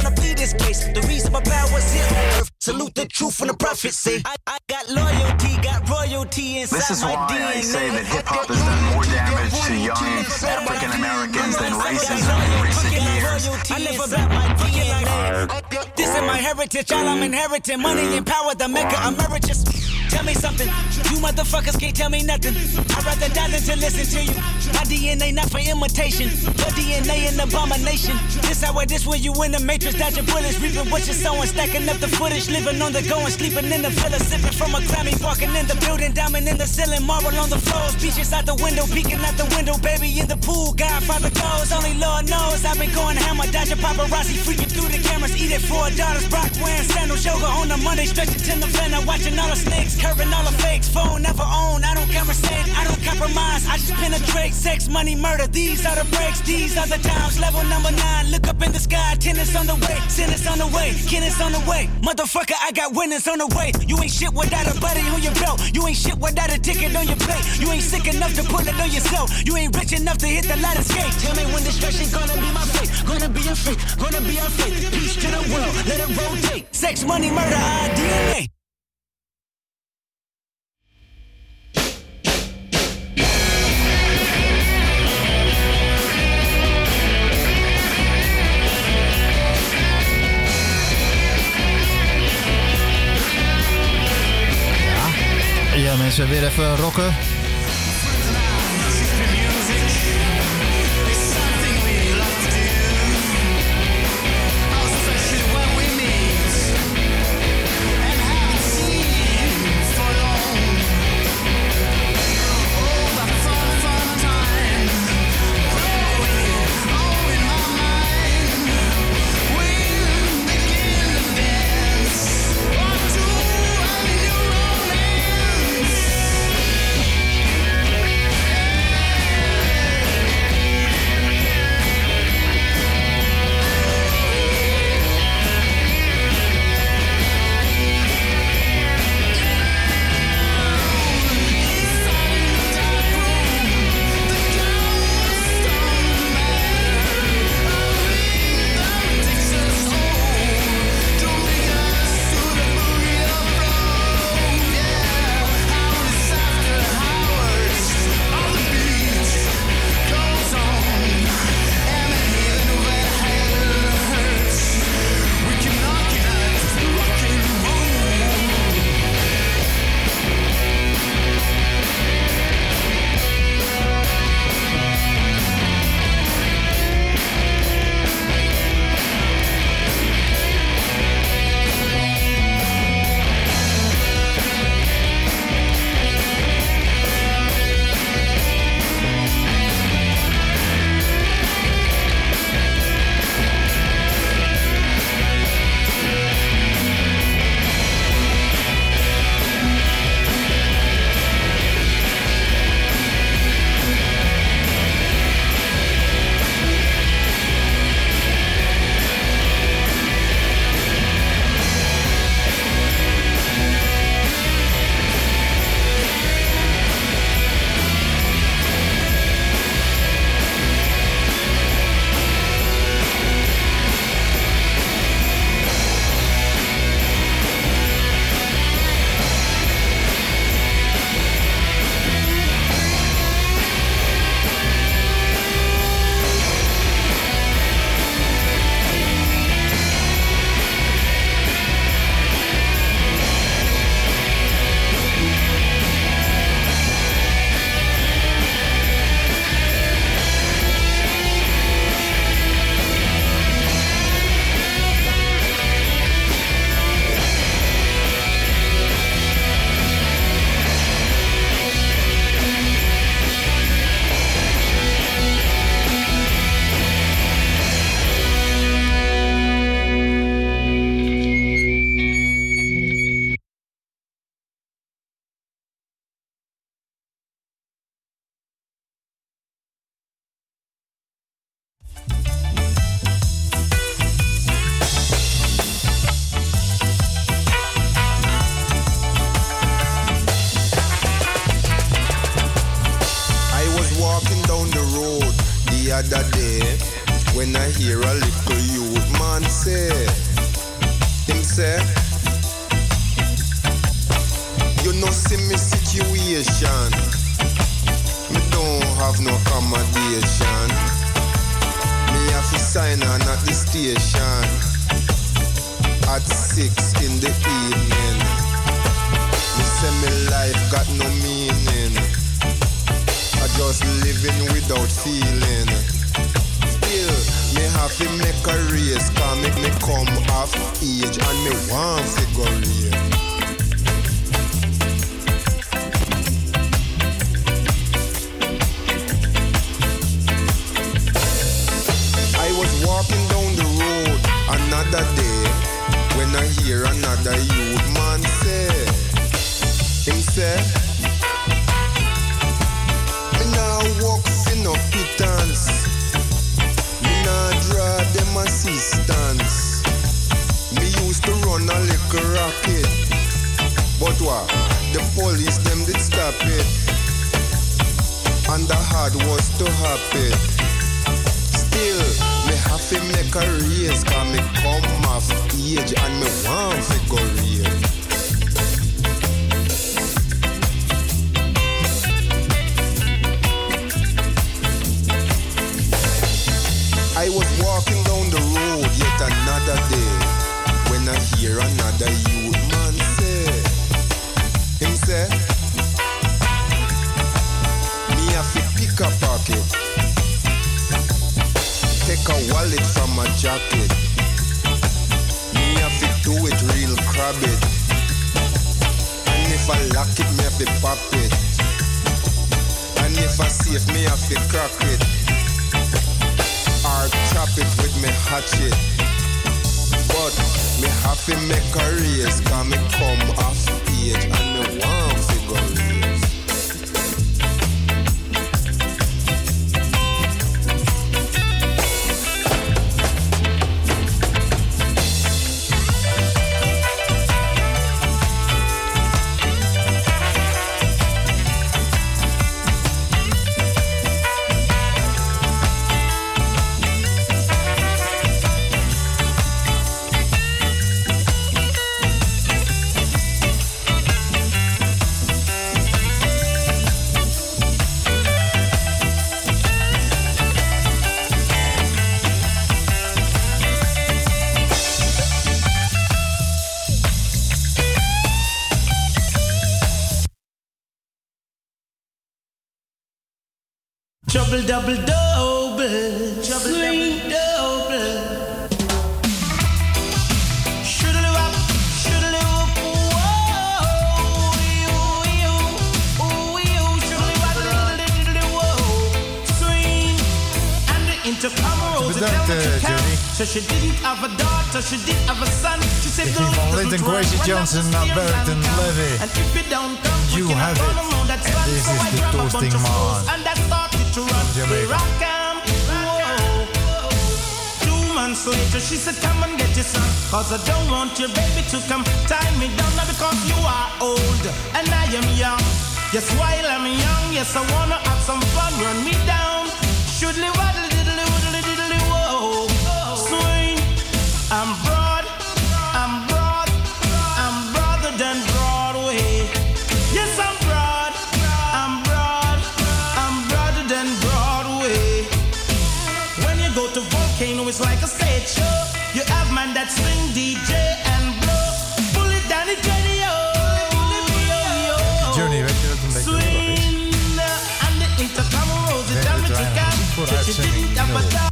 this case. The reason my power's here. Salute the truth when the prophets say. I, I got loyalty, got royalty inside This is my why DNA. I say that hip hop has done more damage to young African Americans than racism in recent years. I live about my DNA. This is my heritage, all I'm mm. inheriting. Money and mm. power, the maker mm. emeritus. Tell me something, you motherfuckers can't tell me nothing. I'd rather die than to listen to you. My DNA not for imitation, your DNA an abomination. This how it is when you in the matrix, dodging bullets, reaping what you're sowing, stacking up the footage, living on the go and sleeping in the villa, sipping from a Grammy, walking in the building, diamond in the ceiling, marble on the floors, beaches out the window, peeking out the window, baby in the pool, Godfather goes, only Lord knows I've been going hammer, dodging paparazzi, freaking through the cameras, eating four daughters, Brock wearing sandals, yoga on a Monday, stretching to November, watching all the snakes, curving all the fakes, phone never own, I don't conversate, I don't compromise, I just penetrate, sex, money, murder, these are the breaks, these are the times, level number nine, look up in the sky, tennis on the way, tennis on the way, tennis on the way, motherfucker, I got winners on the way, you ain't shit without a buddy on your belt, you ain't shit without a ticket on your plate, you ain't sick enough to put it on yourself, you ain't rich enough to hit the ladder skate, tell me when destruction gonna be my fate, gonna be a fate, gonna be a fate, peace to the world, let it rotate, sex, money, murder, our DNA. Ja, mensen, weer even rocken. Hear a little youth man say, him say, you know see me situation, me don't have no accommodation. Me have to sign on at the station at six in the evening. Me say me life got no meaning. I just living without feeling. Have to make a race, cause me, me come off age and me want to go was walking down the road another day when I hear another youth man say, him say, a rocket, but what? The police them did stop it, and the hard was to happen. Still, me have to make a race Cause me come off age And me want to go race I was walking down the road yet another day hear another youth man say Him say Me have to pick a pocket take a wallet from my jacket. Me have to do it real crabby. And if I lock it, me have to pop it. And if I safe, me have to crack it. Or chop it with me hatchet. But have to make a race, cause me come off age and me want daughter, she did have a son. She said, van Linton Kwesi Johnson naar Barrington Levy. And if you don't come, You have it. And this So is I the toasting man And that started to run. Jamaica. We rock 'em. Whoa. Two months later, she said, Come and get your son. Cause I don't want your baby to come tie me down. Not because you are old and I am young. Yes, while I'm young, yes, I wanna have some fun. Run me down. Shoodly waddle I'm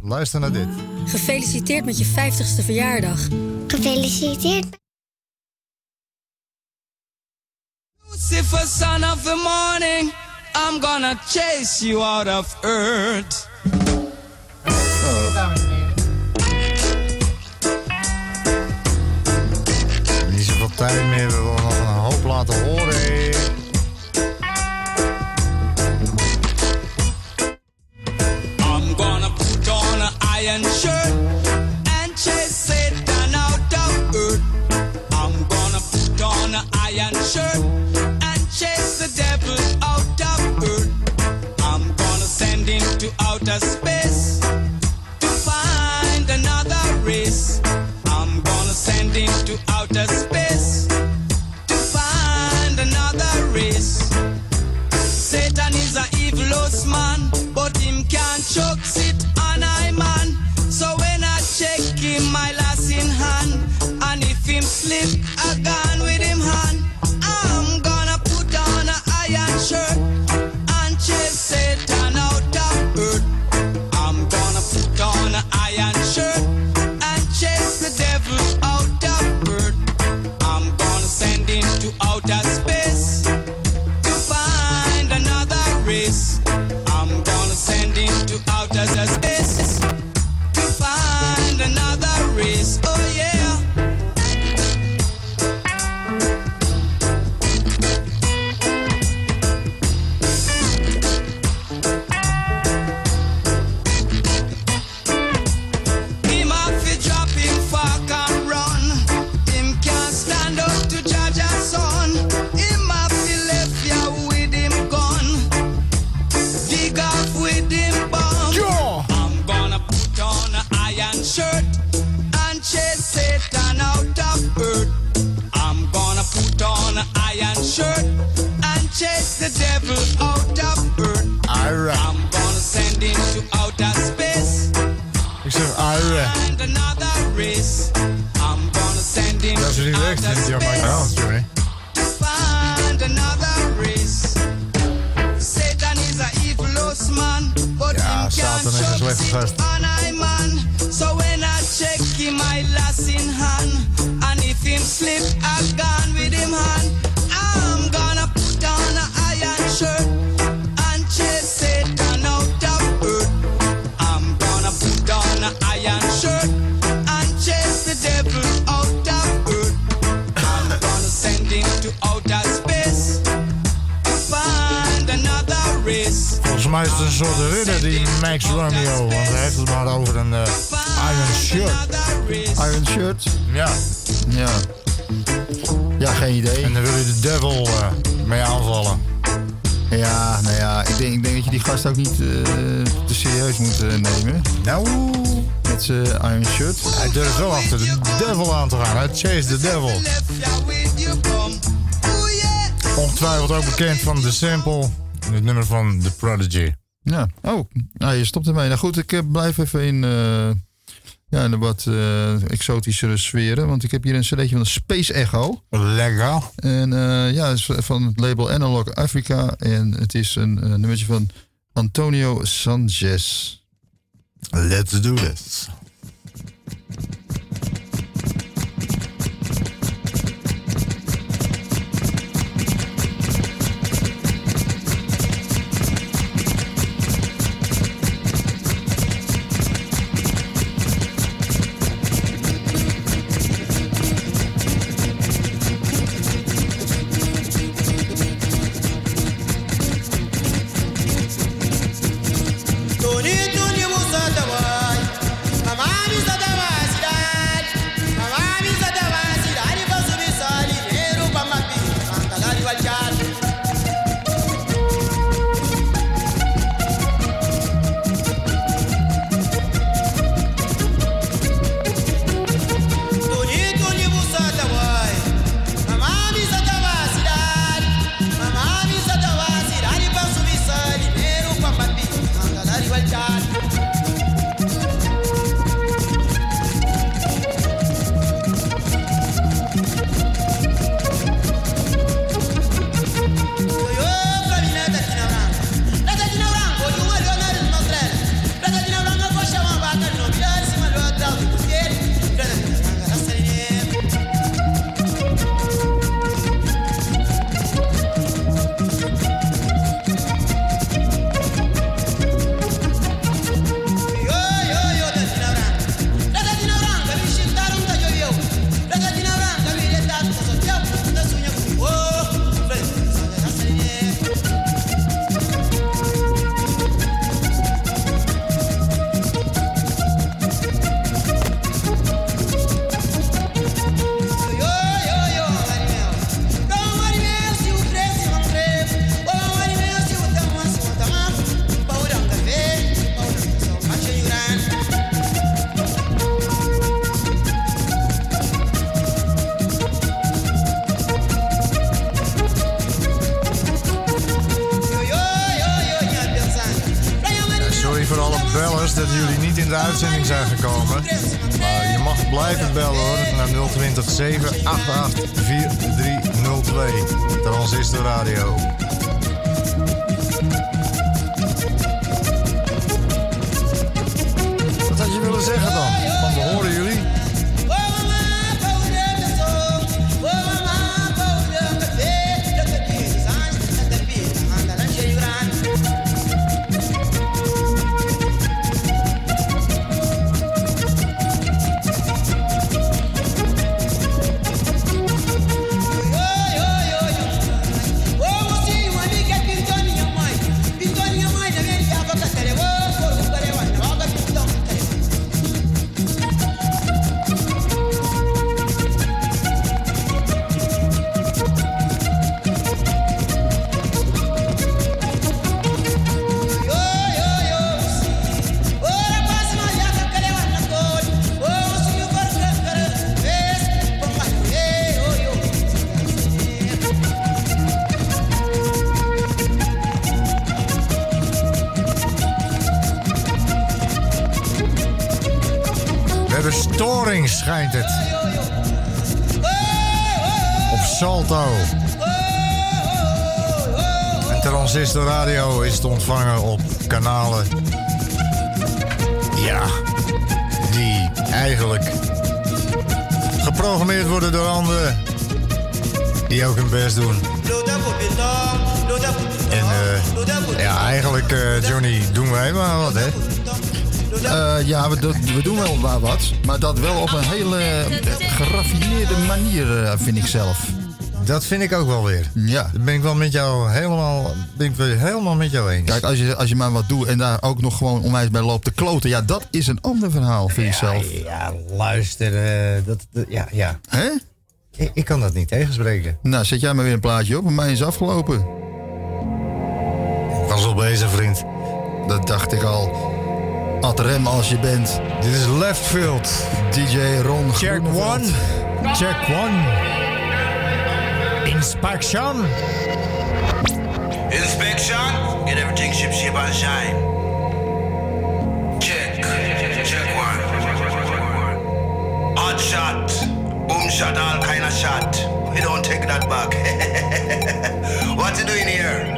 Luister naar dit. Gefeliciteerd met je 50ste verjaardag. Gefeliciteerd. Lucifer, son of the morning, I'm gonna chase you out of earth. Niet zoveel tijd meer, we willen nog een hoop laten horen. space to find another race. I'm gonna send into outer space to find another race. Satan is man, but him can't sit on I man. So when I check him, my last in hand, and if him slip. Put on a iron shirt and chase the devil out of earth. I'm gonna send him to outer space. Zeg Ira. Find another race. I'm gonna send him is to outer niet jammer. Ja, space. sorry. Find another race. Satan is a evil host man, but him Satan can't een show on I man. So when I check him, my last in hand, and if him slip, I mij is het een soort ridder, die Max Romeo. Want hij heeft het maar over een eh, iron shirt. Iron shirt? Ja. Ja. Ja, geen idee. En dan wil je de devil eh, mee aanvallen. Ja, nou ja, ik denk, ik denk dat je die gast ook niet eh, te serieus moet nemen. Nou. Met zijn iron shirt. Hij durft wel achter de devil aan te gaan. Hij chase the devil. Ongetwijfeld ook bekend van The Sample. Het nummer van The Prodigy. Ja, oh, nou, je stopt ermee. Nou goed, ik eh, blijf even in, eh, ja, in de wat eh, exotischere sferen. Want ik heb hier een cd'tje van de Space Echo. Lekker. En ja, het is van het label Analog Africa. En het is een nummertje van Antonio Sanchez. Let's do this. Transistor Radio. Transistor Radio is te ontvangen op kanalen. Ja, die eigenlijk geprogrammeerd worden door anderen. Die ook hun best doen. En eh, ja, eigenlijk, eh, Johnny, doen wij maar wat, hè? Eh, ja, we, doen- we doen wel wat. Maar dat wel op een hele geraffineerde manier, vind ik zelf. Dat vind ik ook wel weer. Ja. Dat ben ik wel met jou helemaal, ben ik weer helemaal met jou eens. Kijk, als je, als je maar wat doet en daar ook nog gewoon onwijs bij loopt te kloten. Ja, dat is een ander verhaal, vind ik zelf. Ja, luister, eh, dat, dat- ja, ja. Hè? Ik, ik kan dat niet tegenspreken. Nou, zet jij maar weer een plaatje op. Bij mij is afgelopen. Was al bezig, vriend. Dat dacht ik al. Ad rem als je bent. Dit is Left Field. DJ Ron Check Groeneveld. one. Check one. Inspection. Inspection, get everything ship shape and shine. Check, check one. Hot shot, boom shot, all kind of shot. We don't take that back. what you doing here?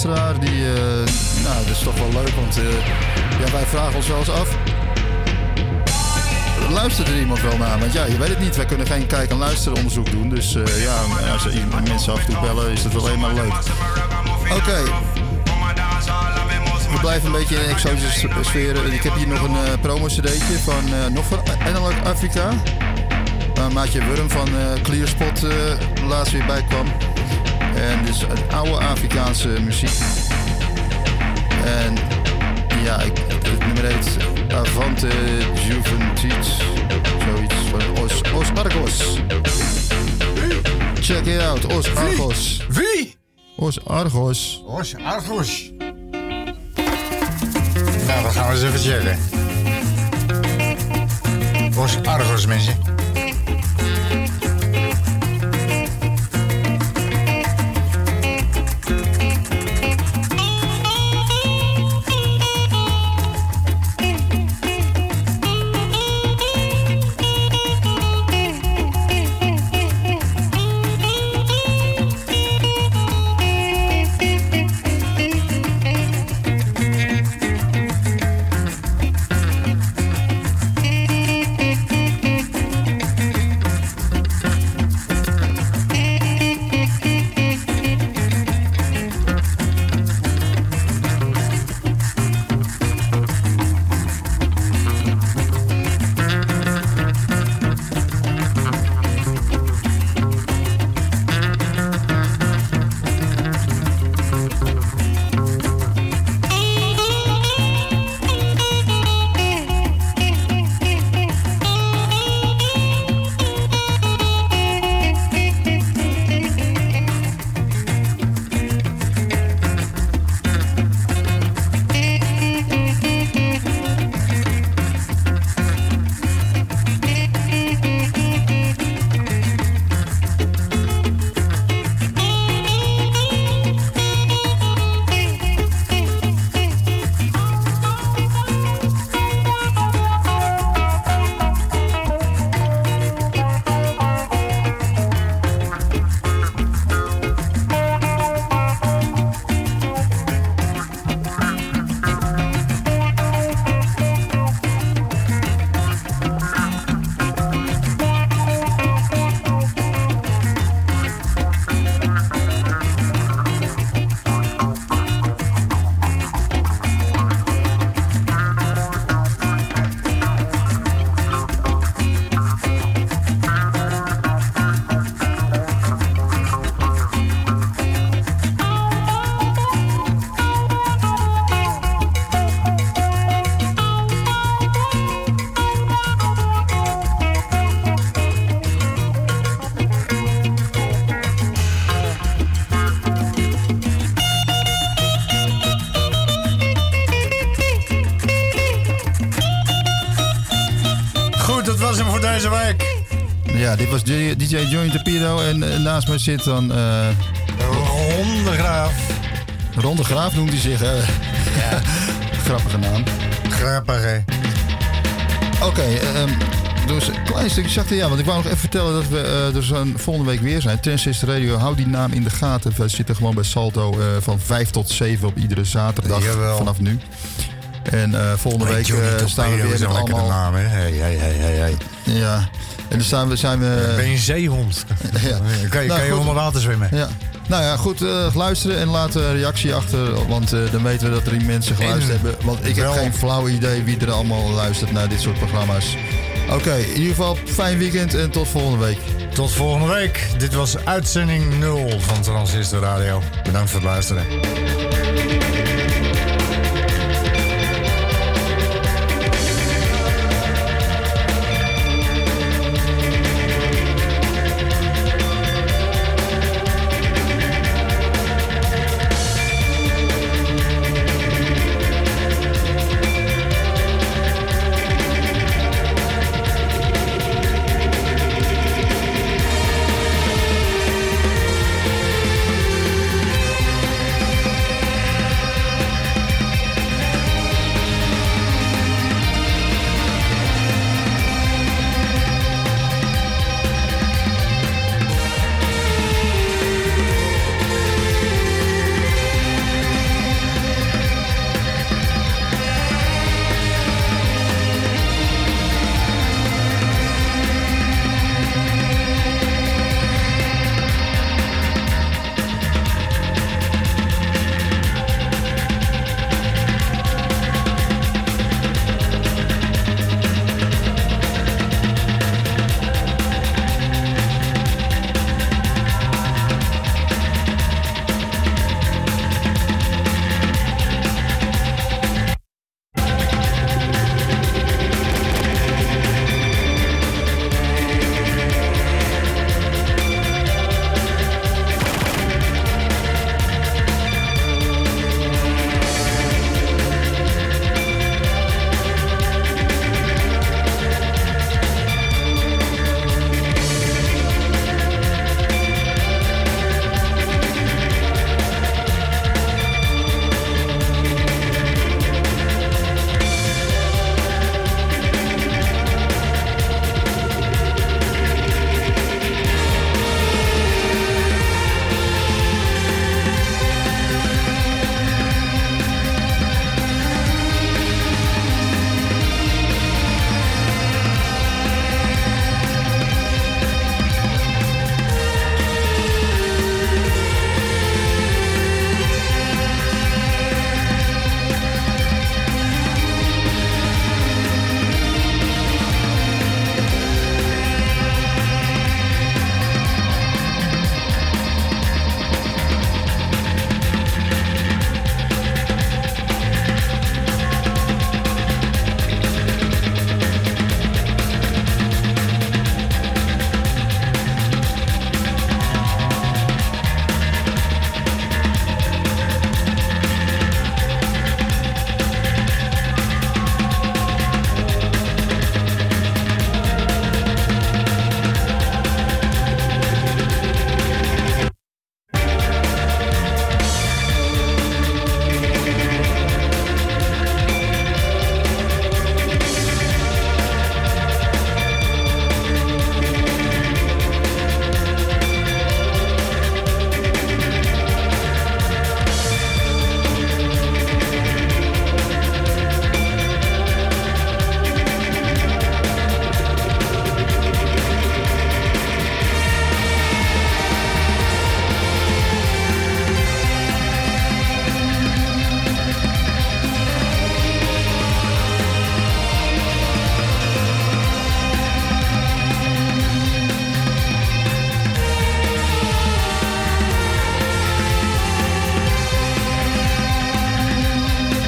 Die, eh, nou, dat is toch wel leuk, want eh, ja, wij vragen ons wel eens af. Luistert er iemand wel naar? Want ja, je weet het niet. Wij kunnen geen kijk- en luisteronderzoek doen. Dus eh, ja, als mensen af en toe bellen, is dat wel eenmaal leuk. Oké. We blijven een beetje in een exotische sfeer. Ik heb hier nog een promo-cd'tje van nog van Analog Africa. Waar Maatje Wurm van Clearspot laatst weer bij kwam. En dus een oude Afrikaanse muziek. En ja, ik, het nummer heet Avante Juventus. Zoiets van Os, Os Argos. Check it out, Os Argos. Wie? Os Argos. Os Argos. Nou, dat gaan we eens even checken. Os Argos, mensen. Ja, dit was DJ Johnny Tapiro en eh, naast mij zit dan... eh Ron de Graaf. Ron de Graaf noemt hij zich, hè? Grappige naam. Grappig, hè? Oké, ehm dus een klein stukje zachter. Ja, want ik wou nog even vertellen dat we eh, er zo'n volgende week weer zijn. Transistor Radio, hou die naam in de gaten. We zitten gewoon bij Salto eh, van 5 tot 7 op iedere zaterdag Jawel. vanaf nu. En eh, volgende Hey, week eh, staan we weer met een lekkere allemaal... naam, hè? Hey, hey, hey, hey, hey. Ja, en dan staan we, zijn we... Ben je een zeehond? Ja. Kan je, Nou, kan je goed. onder water zwemmen? Ja. Nou ja, goed eh, luisteren en laat een reactie achter. Want eh, dan weten we dat er die mensen geluisterd En hebben. Want ik heb geen flauw idee wie er allemaal luistert naar dit soort programma's. Oké, in ieder geval fijn weekend en tot volgende week. Tot volgende week. Dit was uitzending 0 van Transistor Radio. Bedankt voor het luisteren.